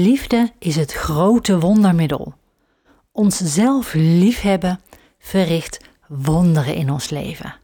Liefde is het grote wondermiddel. Onszelf liefhebben verricht wonderen in ons leven.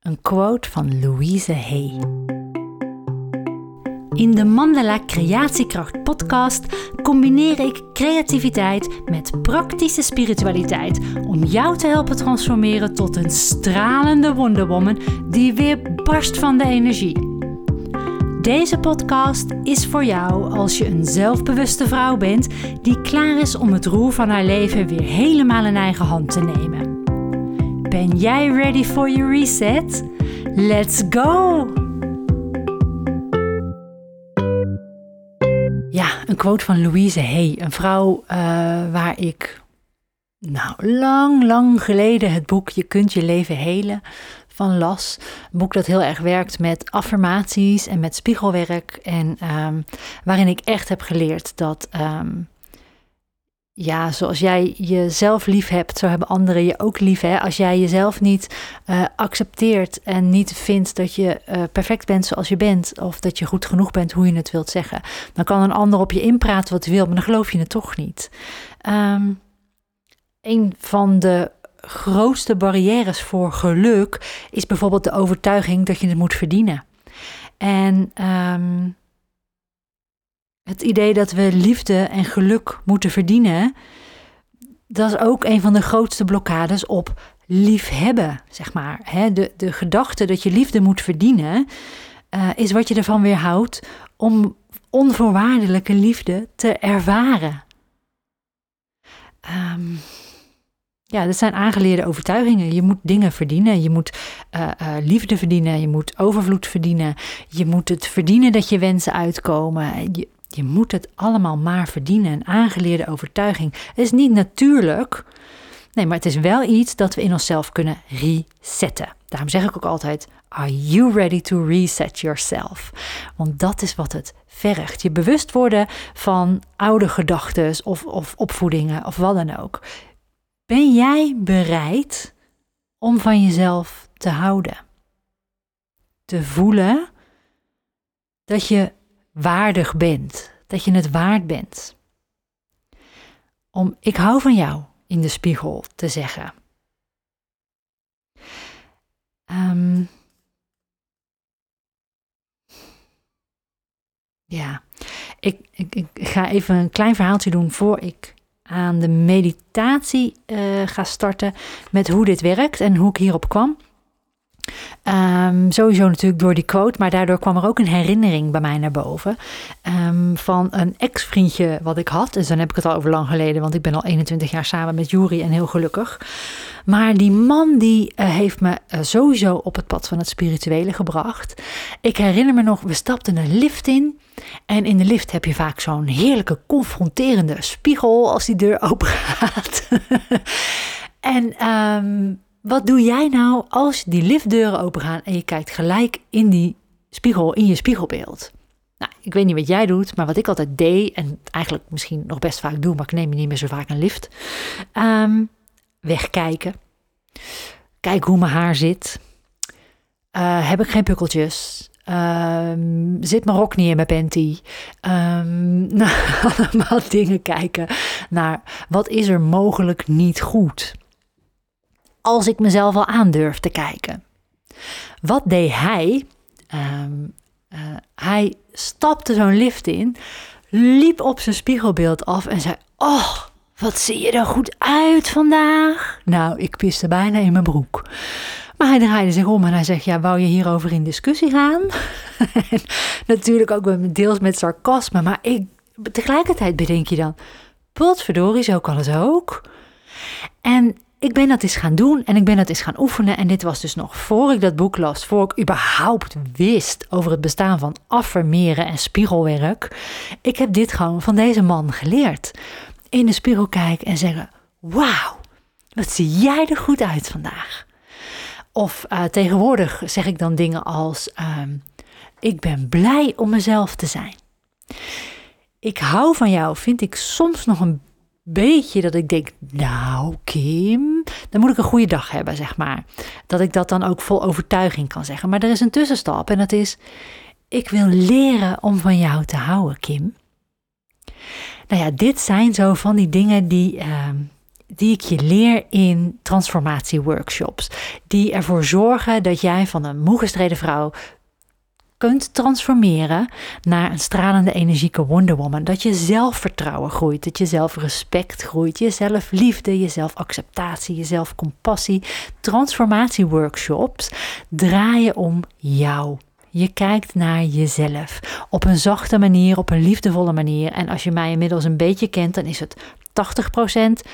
Een quote van Louise Hay. In de Mandela Creatiekracht podcast combineer ik creativiteit met praktische spiritualiteit om jou te helpen transformeren tot een stralende wonderwoman die weer barst van de energie. Deze podcast is voor jou als je een zelfbewuste vrouw bent die klaar is om het roer van haar leven weer helemaal in eigen hand te nemen. Ben jij ready for your reset? Let's go! Ja, een quote van Louise Hay, een vrouw uh, waar ik nou lang, lang geleden het boek Je kunt je leven helen van las. Een boek dat heel erg werkt met affirmaties en met spiegelwerk. En ehm, waarin ik echt heb geleerd dat, ehm, ja, zoals jij jezelf lief hebt, zo hebben anderen je ook lief. Hè? Als jij jezelf niet uh, accepteert en niet vindt dat je uh, perfect bent zoals je bent, of dat je goed genoeg bent hoe je het wilt zeggen, dan kan een ander op je inpraten wat hij wil, maar dan geloof je het toch niet. Um, een van de grootste barrières voor geluk is bijvoorbeeld de overtuiging dat je het moet verdienen. En um, het idee dat we liefde en geluk moeten verdienen, dat is ook een van de grootste blokkades op liefhebben, zeg maar. de, de gedachte dat je liefde moet verdienen, uh, is wat je ervan weerhoudt om onvoorwaardelijke liefde te ervaren. Um, ja, dat zijn aangeleerde overtuigingen. Je moet dingen verdienen. Je moet uh, uh, liefde verdienen. Je moet overvloed verdienen. Je moet het verdienen dat je wensen uitkomen. Je, je moet het allemaal maar verdienen. Een aangeleerde overtuiging. Het is niet natuurlijk. Nee, maar het is wel iets dat we in onszelf kunnen resetten. Daarom zeg ik ook altijd: Are you ready to reset yourself? Want dat is wat het vergt. Je bewust worden van oude gedachten of, of opvoedingen of wat dan ook. Ben jij bereid om van jezelf te houden? Te voelen dat je waardig bent, dat je het waard bent. Om ik hou van jou in de spiegel te zeggen. Um, ja, ik, ik ga even een klein verhaaltje doen voor ik aan de meditatie uh, ga starten met hoe dit werkt en hoe ik hierop kwam. Um, sowieso natuurlijk door die quote, maar daardoor kwam er ook een herinnering bij mij naar boven. Um, van een ex-vriendje wat ik had. Dus dan heb ik het al over lang geleden, want ik ben al 21 jaar samen met Juri en heel gelukkig. Maar die man die uh, heeft me uh, sowieso op het pad van het spirituele gebracht. Ik herinner me nog, we stapten een lift in. En in de lift heb je vaak zo'n heerlijke confronterende spiegel als die deur open gaat. en um, wat doe jij nou als die liftdeuren open gaan en je kijkt gelijk in die spiegel, in je spiegelbeeld? Nou, ik weet niet wat jij doet, maar wat ik altijd deed, en eigenlijk misschien nog best vaak doe, maar ik neem je niet meer zo vaak een lift. Um, wegkijken. Kijk hoe mijn haar zit. Uh, heb ik geen pukkeltjes? Um, zit mijn rok niet in mijn panty? Um, allemaal dingen kijken naar wat is er mogelijk niet goed als ik mezelf al aandurf te kijken. Wat deed hij? Um, uh, hij stapte zo'n lift in, liep op zijn spiegelbeeld af en zei: Oh, wat zie je er goed uit vandaag? Nou, ik piste bijna in mijn broek. Maar hij draaide zich om en hij zegt: Ja, wou je hierover in discussie gaan? Natuurlijk ook deels met sarcasme, maar ik, tegelijkertijd bedenk je dan: Potverdorie, zo kan het ook. En ik ben dat eens gaan doen en ik ben dat eens gaan oefenen. En dit was dus nog voor ik dat boek las, voor ik überhaupt wist over het bestaan van affirmeren en spiegelwerk. Ik heb dit gewoon van deze man geleerd. In de spiegel kijken en zeggen: Wauw, wat zie jij er goed uit vandaag? Of uh, tegenwoordig zeg ik dan dingen als: uh, Ik ben blij om mezelf te zijn. Ik hou van jou, vind ik soms nog een beetje dat ik denk, nou Kim, dan moet ik een goede dag hebben, zeg maar. Dat ik dat dan ook vol overtuiging kan zeggen. Maar er is een tussenstap en dat is, ik wil leren om van jou te houden, Kim. Nou ja, dit zijn zo van die dingen die, ehm, die ik je leer in transformatieworkshops. Die ervoor zorgen dat jij van een moe gestreden vrouw kunt transformeren naar een stralende, energieke Wonder Woman. Dat je zelfvertrouwen groeit, dat je zelfrespect groeit, je zelfliefde, je zelfacceptatie, je zelfcompassie. Transformatieworkshops draaien om jou. Je kijkt naar jezelf op een zachte manier, op een liefdevolle manier. En als je mij inmiddels een beetje kent, dan is het 80%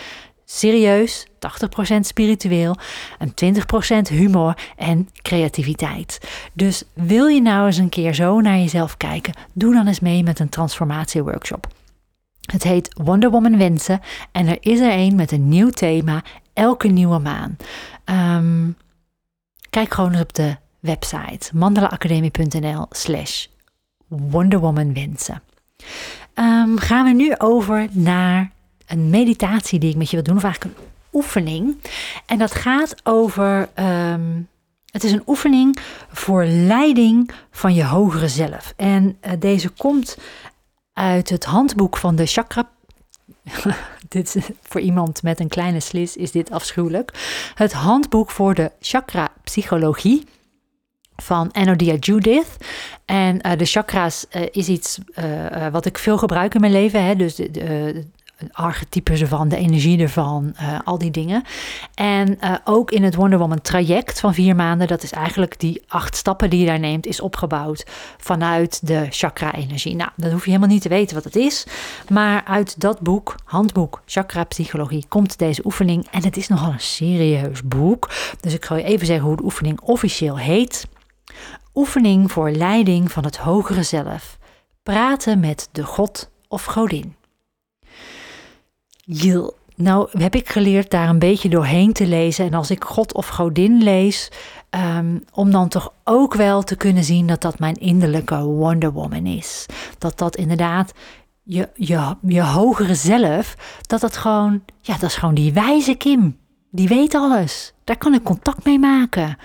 serieus, 80% spiritueel en 20% humor en creativiteit. Dus wil je nou eens een keer zo naar jezelf kijken? Doe dan eens mee met een transformatieworkshop. Het heet Wonder Woman Wensen en er is er een met een nieuw thema elke nieuwe maan. Ehm, kijk gewoon eens op de website mandalaacademie.nl slash wonderwomanwensen. Um, gaan we nu over naar een meditatie die ik met je wil doen, of eigenlijk een oefening. En dat gaat over. Um, het is een oefening voor leiding van je hogere zelf. En uh, deze komt uit het handboek van de chakra. dit is, voor iemand met een kleine slis is dit afschuwelijk. Het handboek voor de chakra psychologie van Enodia Judith. En uh, de chakras uh, is iets wat ik veel gebruik in mijn leven. Hè? Dus de, de, archetypes ervan, de energie ervan, uh, al die dingen. En uh, ook in het Wonder Woman traject van vier maanden, dat is eigenlijk die acht stappen die je daar neemt, is opgebouwd vanuit de chakra-energie. Nou, dat hoef je helemaal niet te weten wat het is, maar uit dat boek, handboek Chakra Psychologie, komt deze oefening. En het is nogal een serieus boek, dus ik ga je even zeggen hoe de oefening officieel heet. Oefening voor leiding van het hogere zelf. Praten met de God of Godin. Nou heb ik geleerd daar een beetje doorheen te lezen. En als ik God of Godin lees, um, om dan toch ook wel te kunnen zien dat dat mijn innerlijke Wonder Woman is. Dat dat inderdaad je, je, je hogere zelf, dat dat gewoon, ja, dat is gewoon die wijze Kim. Die weet alles. Daar kan ik contact mee maken.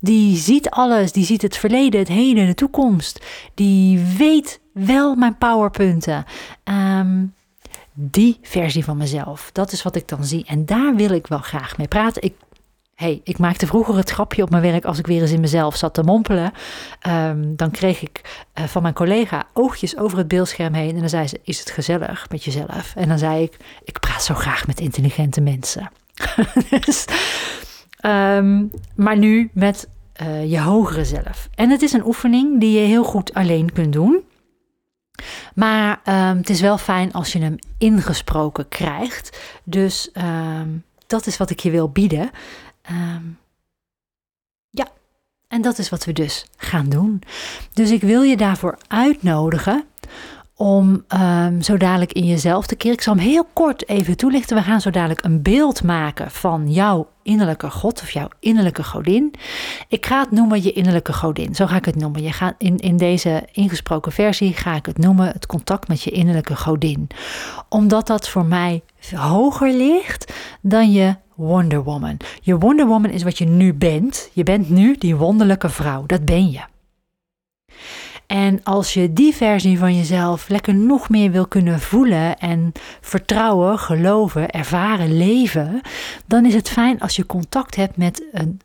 Die ziet alles. Die ziet het verleden, het heden, de toekomst. Die weet wel mijn powerpunten. Um, die versie van mezelf. Dat is wat ik dan zie. En daar wil ik wel graag mee praten. Ik, hey, ik maakte vroeger het grapje op mijn werk als ik weer eens in mezelf zat te mompelen. Um, dan kreeg ik uh, van mijn collega oogjes over het beeldscherm heen. En dan zei ze: Is het gezellig met jezelf? En dan zei ik: Ik praat zo graag met intelligente mensen. dus, um, maar nu met uh, je hogere zelf. En het is een oefening die je heel goed alleen kunt doen. Maar um, het is wel fijn als je hem ingesproken krijgt. Dus um, dat is wat ik je wil bieden. Um, ja, en dat is wat we dus gaan doen. Dus ik wil je daarvoor uitnodigen om um, zo dadelijk in jezelf te keren. Ik zal hem heel kort even toelichten. We gaan zo dadelijk een beeld maken van jouw innerlijke God of jouw innerlijke godin. Ik ga het noemen je innerlijke godin. Zo ga ik het noemen. Je gaat in, in deze ingesproken versie ga ik het noemen het contact met je innerlijke godin. Omdat dat voor mij hoger ligt dan je Wonder Woman. Je Wonder Woman is wat je nu bent. Je bent nu die wonderlijke vrouw. Dat ben je. En als je die versie van jezelf lekker nog meer wil kunnen voelen en vertrouwen, geloven, ervaren, leven, dan is het fijn als je contact hebt met een,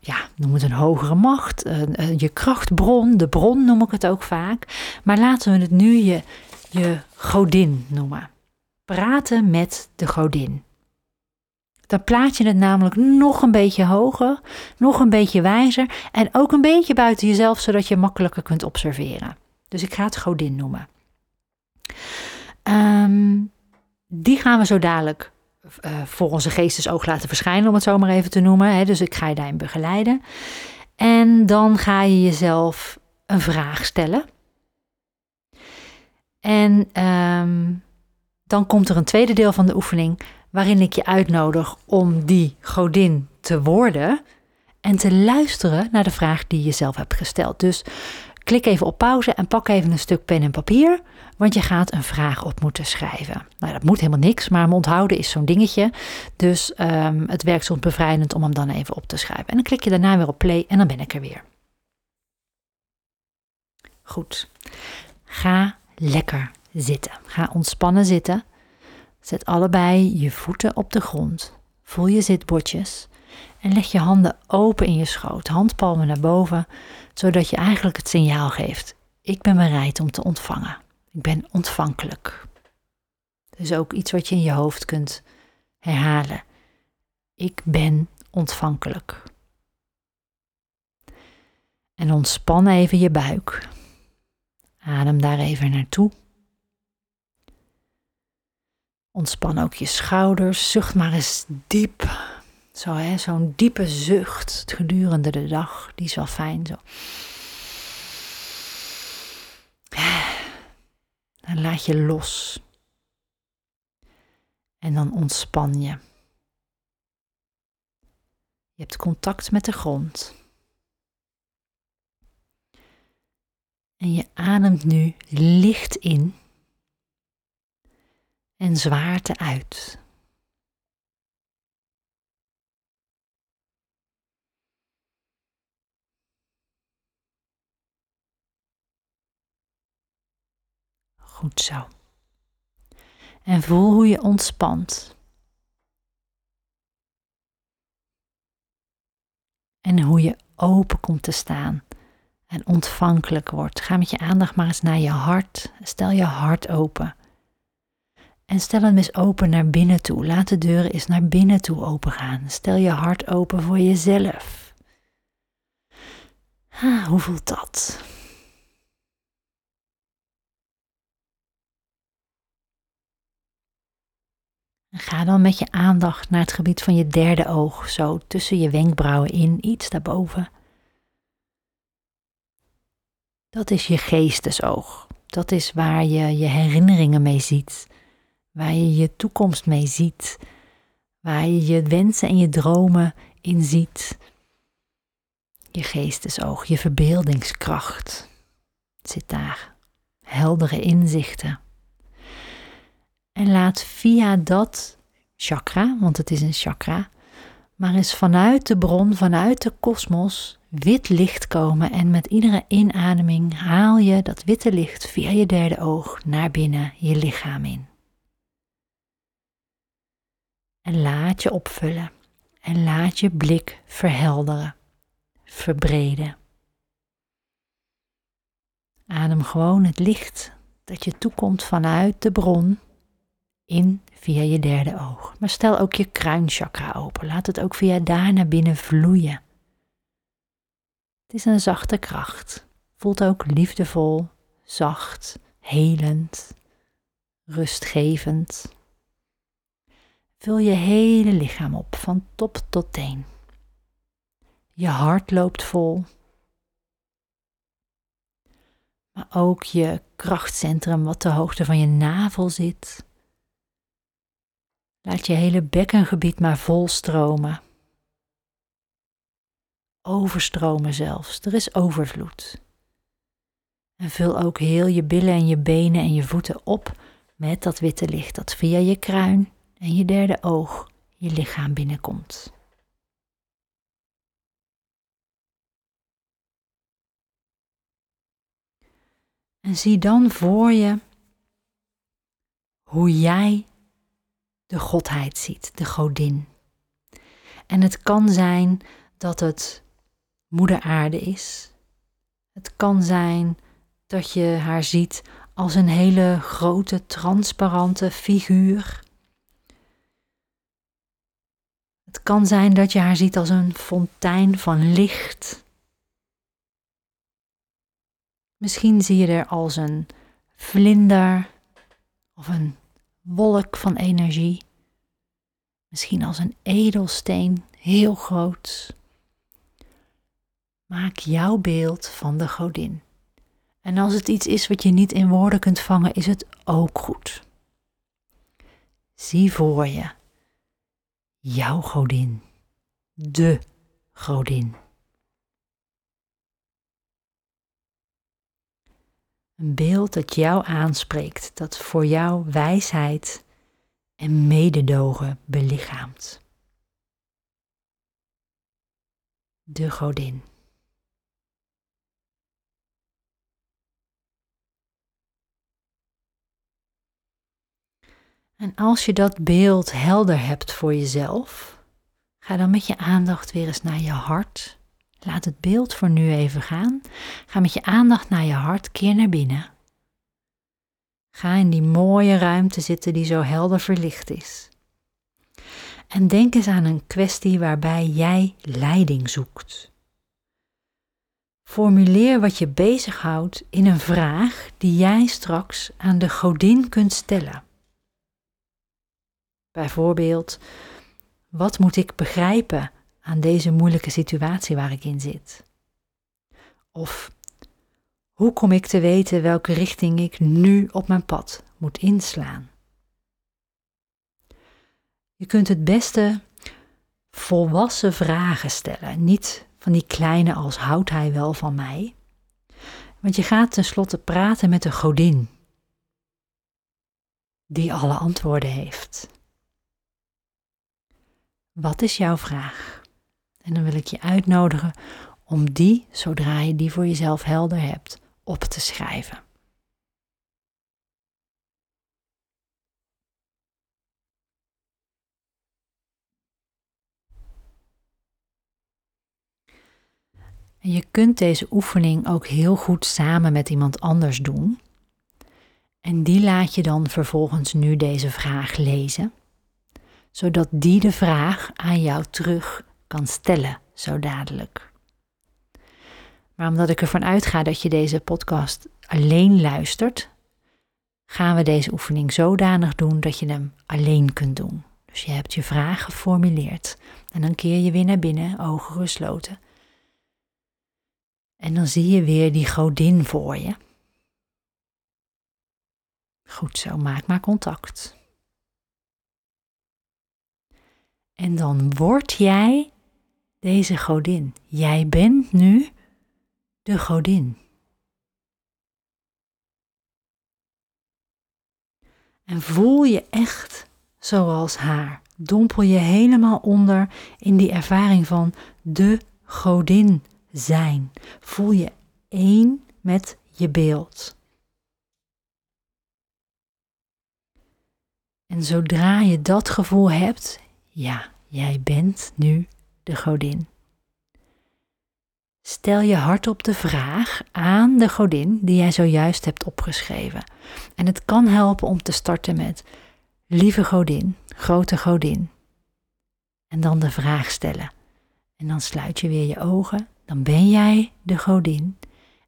ja, noem het een hogere macht, een, je krachtbron, de bron noem ik het ook vaak. Maar laten we het nu je, je godin noemen. Praten met de godin. Dan plaat je het namelijk nog een beetje hoger, nog een beetje wijzer en ook een beetje buiten jezelf, zodat je makkelijker kunt observeren. Dus ik ga het godin noemen. Um, die gaan we zo dadelijk uh, voor onze geestesoog laten verschijnen, om het zo maar even te noemen. Hè? Dus ik ga je daarin begeleiden. En dan ga je jezelf een vraag stellen. En um, dan komt er een tweede deel van de oefening waarin ik je uitnodig om die godin te worden en te luisteren naar de vraag die je zelf hebt gesteld. Dus klik even op pauze en pak even een stuk pen en papier, want je gaat een vraag op moeten schrijven. Nou, dat moet helemaal niks, maar hem onthouden is zo'n dingetje. Dus um, het werkt soms bevrijdend om hem dan even op te schrijven. En dan klik je daarna weer op play en dan ben ik er weer. Goed. Ga lekker zitten. Ga ontspannen zitten. Zet allebei je voeten op de grond. Voel je zitbordjes. En leg je handen open in je schoot, handpalmen naar boven, zodat je eigenlijk het signaal geeft: ik ben bereid om te ontvangen. Ik ben ontvankelijk. Dus ook iets wat je in je hoofd kunt herhalen. Ik ben ontvankelijk. En ontspan even je buik. Adem daar even naartoe. Ontspan ook je schouders. Zucht maar eens diep. Zo, hè, zo'n diepe zucht gedurende de dag. Die is wel fijn zo. Dan laat je los. En dan ontspan je. Je hebt contact met de grond. En je ademt nu licht in en zwaarte uit. Goed zo. En voel hoe je ontspant. En hoe je open komt te staan en ontvankelijk wordt. Ga met je aandacht maar eens naar je hart. Stel je hart open. En stel hem eens open naar binnen toe. Laat de deuren eens naar binnen toe open gaan. Stel je hart open voor jezelf. Ah, hoe voelt dat? ga dan met je aandacht naar het gebied van je derde oog, zo tussen je wenkbrauwen in, iets daarboven. Dat is je geestesoog. Dat is waar je je herinneringen mee ziet, waar je je toekomst mee ziet, waar je je wensen en je dromen in ziet. Je geestesoog, je verbeeldingskracht zit daar. Heldere inzichten. En laat via dat chakra, want het is een chakra, maar eens vanuit de bron, vanuit de kosmos, wit licht komen. En met iedere inademing haal je dat witte licht via je derde oog naar binnen je lichaam in. En laat je opvullen. En laat je blik verhelderen, verbreden. Adem gewoon het licht dat je toekomt vanuit de bron in via je derde oog. Maar stel ook je kruinchakra open. Laat het ook via daar naar binnen vloeien. Het is een zachte kracht. Voelt ook liefdevol, zacht, helend, rustgevend. Vul je hele lichaam op, van top tot teen. Je hart loopt vol. Maar ook je krachtcentrum, wat de hoogte van je navel zit. Laat je hele bekkengebied maar volstromen overstromen zelfs. Er is overvloed. En vul ook heel je billen en je benen en je voeten op met dat witte licht dat via je kruin en je derde oog je lichaam binnenkomt. En zie dan voor je hoe jij de godheid ziet, de godin. En het kan zijn dat het moeder aarde is. Het kan zijn dat je haar ziet als een hele grote, transparante figuur. Het kan zijn dat je haar ziet als een fontein van licht. Misschien zie je er als een vlinder of een wolk van energie. Misschien als een edelsteen, heel groot. Maak jouw beeld van de godin. En als het iets is wat je niet in woorden kunt vangen, is het ook goed. Zie voor je jouw godin, de godin. Een beeld dat jou aanspreekt, dat voor jou wijsheid en mededogen belichaamt. De godin. En als je dat beeld helder hebt voor jezelf, ga dan met je aandacht weer eens naar je hart. Laat het beeld voor nu even gaan. Ga met je aandacht naar je hart, keer naar binnen. Ga in die mooie ruimte zitten die zo helder verlicht is. En denk eens aan een kwestie waarbij jij leiding zoekt. Formuleer wat je bezighoudt in een vraag die jij straks aan de godin kunt stellen. Bijvoorbeeld, wat moet ik begrijpen aan deze moeilijke situatie waar ik in zit? Of hoe kom ik te weten welke richting ik nu op mijn pad moet inslaan? Je kunt het beste volwassen vragen stellen, niet van die kleine als houdt hij wel van mij. Want je gaat tenslotte praten met de godin, die alle antwoorden heeft. Wat is jouw vraag? En dan wil ik je uitnodigen om die, zodra je die voor jezelf helder hebt, op te schrijven. En je kunt deze oefening ook heel goed samen met iemand anders doen. En die laat je dan vervolgens nu deze vraag lezen, zodat die de vraag aan jou terug kan stellen, zo dadelijk. Maar omdat ik ervan uitga dat je deze podcast alleen luistert, gaan we deze oefening zodanig doen dat je hem alleen kunt doen. Dus je hebt je vraag geformuleerd en dan keer je weer naar binnen, ogen gesloten. En dan zie je weer die godin voor je. Goed zo, maak maar contact. En dan word jij deze godin. Jij bent nu de godin. En voel je echt zoals haar. Dompel je helemaal onder in die ervaring van de godin zijn. Voel je één met je beeld. En zodra je dat gevoel hebt, ja, jij bent nu de godin. Stel je hardop de vraag aan de godin die jij zojuist hebt opgeschreven. En het kan helpen om te starten met lieve godin, grote godin. En dan de vraag stellen. En dan sluit je weer je ogen dan ben jij de godin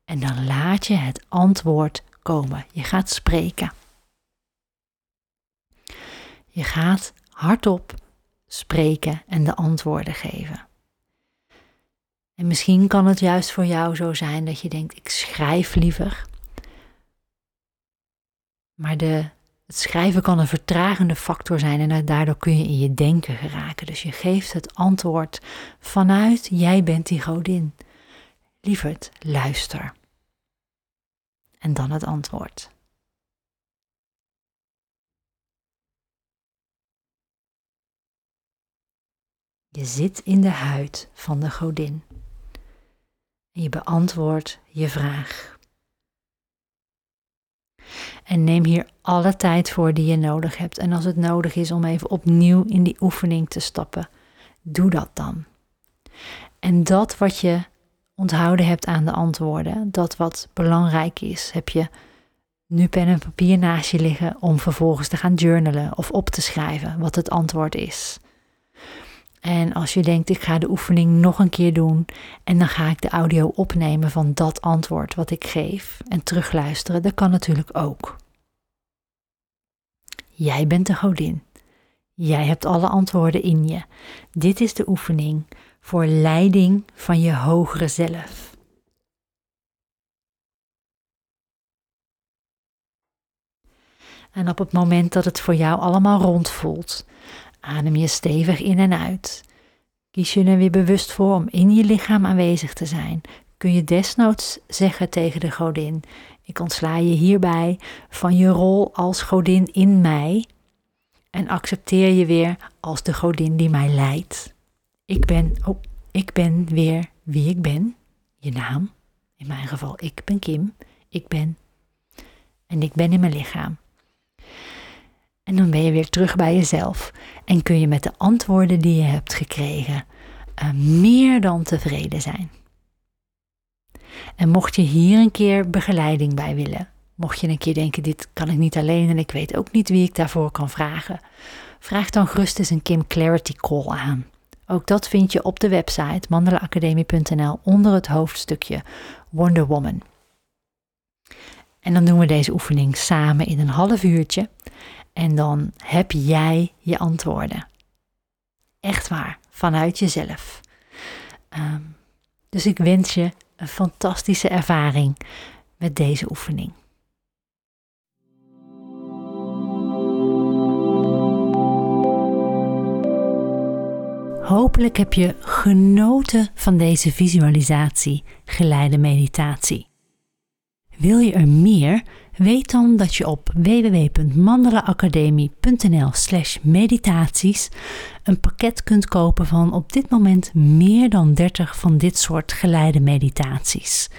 en dan laat je het antwoord komen. Je gaat spreken. Je gaat hardop spreken en de antwoorden geven. En misschien kan het juist voor jou zo zijn dat je denkt: ik schrijf liever. Maar de, het schrijven kan een vertragende factor zijn en daardoor kun je in je denken geraken. Dus je geeft het antwoord vanuit jij bent die godin. Lieverd, luister. En dan het antwoord. Je zit in de huid van de godin. En je beantwoordt je vraag. En neem hier alle tijd voor die je nodig hebt. En als het nodig is om even opnieuw in die oefening te stappen, doe dat dan. En dat wat je onthouden hebt aan de antwoorden, dat wat belangrijk is, heb je nu pen en papier naast je liggen om vervolgens te gaan journalen of op te schrijven wat het antwoord is. En als je denkt, ik ga de oefening nog een keer doen en dan ga ik de audio opnemen van dat antwoord wat ik geef en terugluisteren, dat kan natuurlijk ook. Jij bent de godin. Jij hebt alle antwoorden in je. Dit is de oefening voor leiding van je hogere zelf. En op het moment dat het voor jou allemaal rond voelt, Adem je stevig in en uit. Kies je er weer bewust voor om in je lichaam aanwezig te zijn. Kun je desnoods zeggen tegen de godin: Ik ontsla je hierbij van je rol als godin in mij. En accepteer je weer als de godin die mij leidt. Ik ben, oh, ik ben weer wie ik ben. Je naam. In mijn geval, ik ben Kim. Ik ben. En ik ben in mijn lichaam. En dan ben je weer terug bij jezelf. En kun je met de antwoorden die je hebt gekregen uh, meer dan tevreden zijn. En mocht je hier een keer begeleiding bij willen, mocht je een keer denken: dit kan ik niet alleen en ik weet ook niet wie ik daarvoor kan vragen, vraag dan gerust eens een Kim Clarity Call aan. Ook dat vind je op de website mandelaacademie.nl onder het hoofdstukje Wonder Woman. En dan doen we deze oefening samen in een half uurtje. En dan heb jij je antwoorden. Echt waar, vanuit jezelf. Ehm, dus ik wens je een fantastische ervaring met deze oefening. Hopelijk heb je genoten van deze visualisatie geleide meditatie. Wil je er meer? Weet dan dat je op www.mandelaacademie.nl/slash meditaties een pakket kunt kopen van op dit moment meer dan 30 van dit soort geleide meditaties.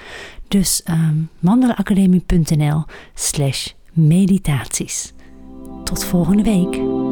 Dus um, mandelaacademie.nl/slash meditaties. Tot volgende week.